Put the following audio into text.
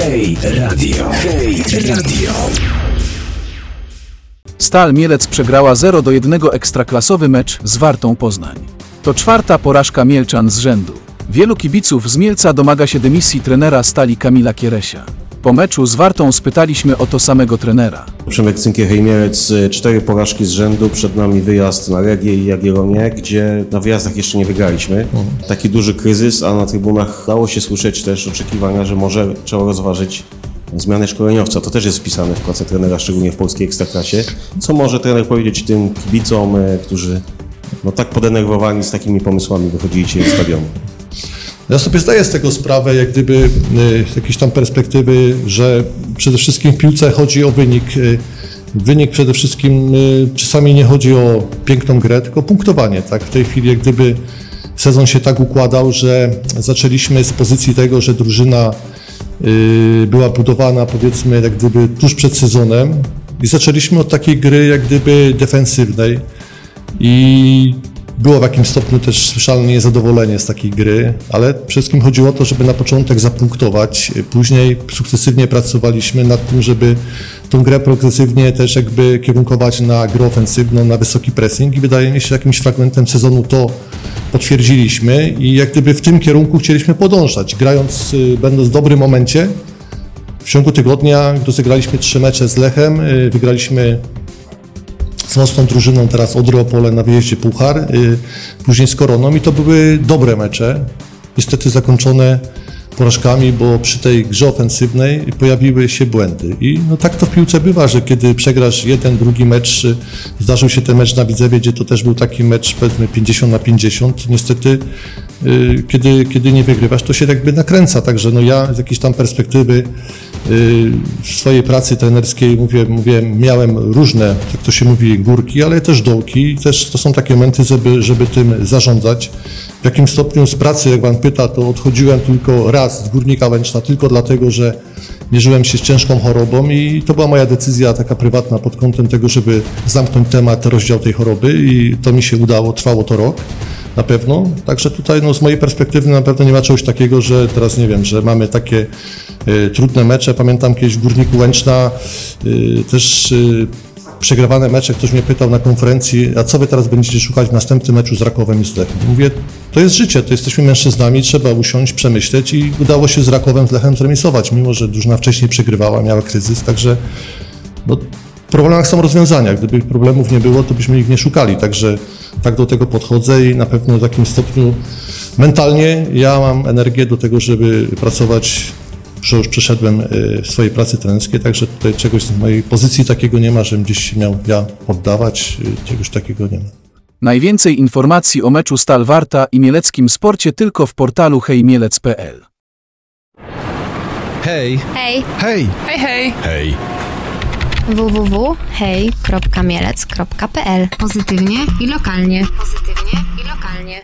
Hej Radio. Hej Radio. Stal Mielec przegrała 0 do 1 ekstraklasowy mecz z Wartą Poznań. To czwarta porażka Mielczan z rzędu. Wielu kibiców z Mielca domaga się dymisji trenera Stali Kamila Kieresia. Po meczu z Wartą spytaliśmy o to samego trenera. Przemek Cynkier-Hejmierec, y, cztery porażki z rzędu, przed nami wyjazd na Legię i Jagiellonię, gdzie na wyjazdach jeszcze nie wygraliśmy. Taki duży kryzys, a na trybunach dało się słyszeć też oczekiwania, że może trzeba rozważyć zmianę szkoleniowca. To też jest wpisane w pracę trenera, szczególnie w polskiej ekstraklasie. Co może trener powiedzieć tym kibicom, y, którzy no, tak podenerwowani z takimi pomysłami wychodzili dzisiaj z stadionu? Ja sobie zdaję z tego sprawę, jak gdyby y, z jakiejś tam perspektywy, że przede wszystkim w piłce chodzi o wynik. y, Wynik przede wszystkim y, czasami nie chodzi o piękną grę, tylko punktowanie. Tak? W tej chwili jak gdyby sezon się tak układał, że zaczęliśmy z pozycji tego, że drużyna była budowana powiedzmy jak gdyby tuż przed sezonem i zaczęliśmy od takiej gry jak gdyby defensywnej i było w jakimś stopniu też słyszalne niezadowolenie z takiej gry, ale przede wszystkim chodziło o to, żeby na początek zapunktować. Później sukcesywnie pracowaliśmy nad tym, żeby tą grę progresywnie też jakby kierunkować na grę ofensywną, na wysoki pressing i wydaje mi się, że jakimś fragmentem sezonu to potwierdziliśmy i jak gdyby w tym kierunku chcieliśmy podążać, grając, y, będąc w dobrym momencie. W ciągu tygodnia rozegraliśmy trzy mecze z Lechem, y, wygraliśmy z mocną drużyną teraz Odry Opole na wyjeździe Puchar, y, później z Koroną i to były dobre mecze, niestety zakończone porażkami, bo przy tej grze ofensywnej pojawiły się błędy. I no tak to w piłce bywa, że kiedy przegrasz jeden, drugi mecz, y, zdarzył się ten mecz na Widzewie, gdzie to też był taki mecz powiedzmy 50 na 50, niestety y, kiedy, kiedy nie wygrywasz, to się jakby nakręca, także no ja z jakiejś tam perspektywy w swojej pracy trenerskiej mówię, mówię, miałem różne, jak to się mówi, górki, ale też dołki. Też to są takie momenty, żeby, żeby tym zarządzać. W jakim stopniu z pracy, jak Pan pyta, to odchodziłem tylko raz z Górnika Łęczna, tylko dlatego, że mierzyłem się z ciężką chorobą i to była moja decyzja taka prywatna pod kątem tego, żeby zamknąć temat, rozdział tej choroby i to mi się udało, trwało to rok na pewno. Także tutaj no, z mojej perspektywy na pewno nie ma czegoś takiego, że teraz nie wiem, że mamy takie y, trudne mecze. Pamiętam kiedyś w Górniku Łęczna y, też y, przegrywane mecze. Ktoś mnie pytał na konferencji, a co wy teraz będziecie szukać w następnym meczu z Rakowem i z Lechem? Mówię, to jest życie, to jesteśmy mężczyznami, trzeba usiąść, przemyśleć i udało się z Rakowem, z Lechem zremisować, mimo że drużyna wcześniej przegrywała, miała kryzys, także no, problemach są rozwiązania. Gdyby problemów nie było, to byśmy ich nie szukali. Także tak do tego podchodzę i na pewno w takim stopniu mentalnie ja mam energię do tego, żeby pracować, że już przeszedłem y, w swojej pracy trenerskiej, także tutaj czegoś z mojej pozycji takiego nie ma, żebym gdzieś się miał ja poddawać, y, czegoś takiego nie ma. Najwięcej informacji o meczu Stal Warta i mieleckim sporcie tylko w portalu hejmielec.pl. Hej, Hej, hej, Hej, hej! hej. www.hej.mielec.pl Pozytywnie i lokalnie. Pozytywnie i lokalnie.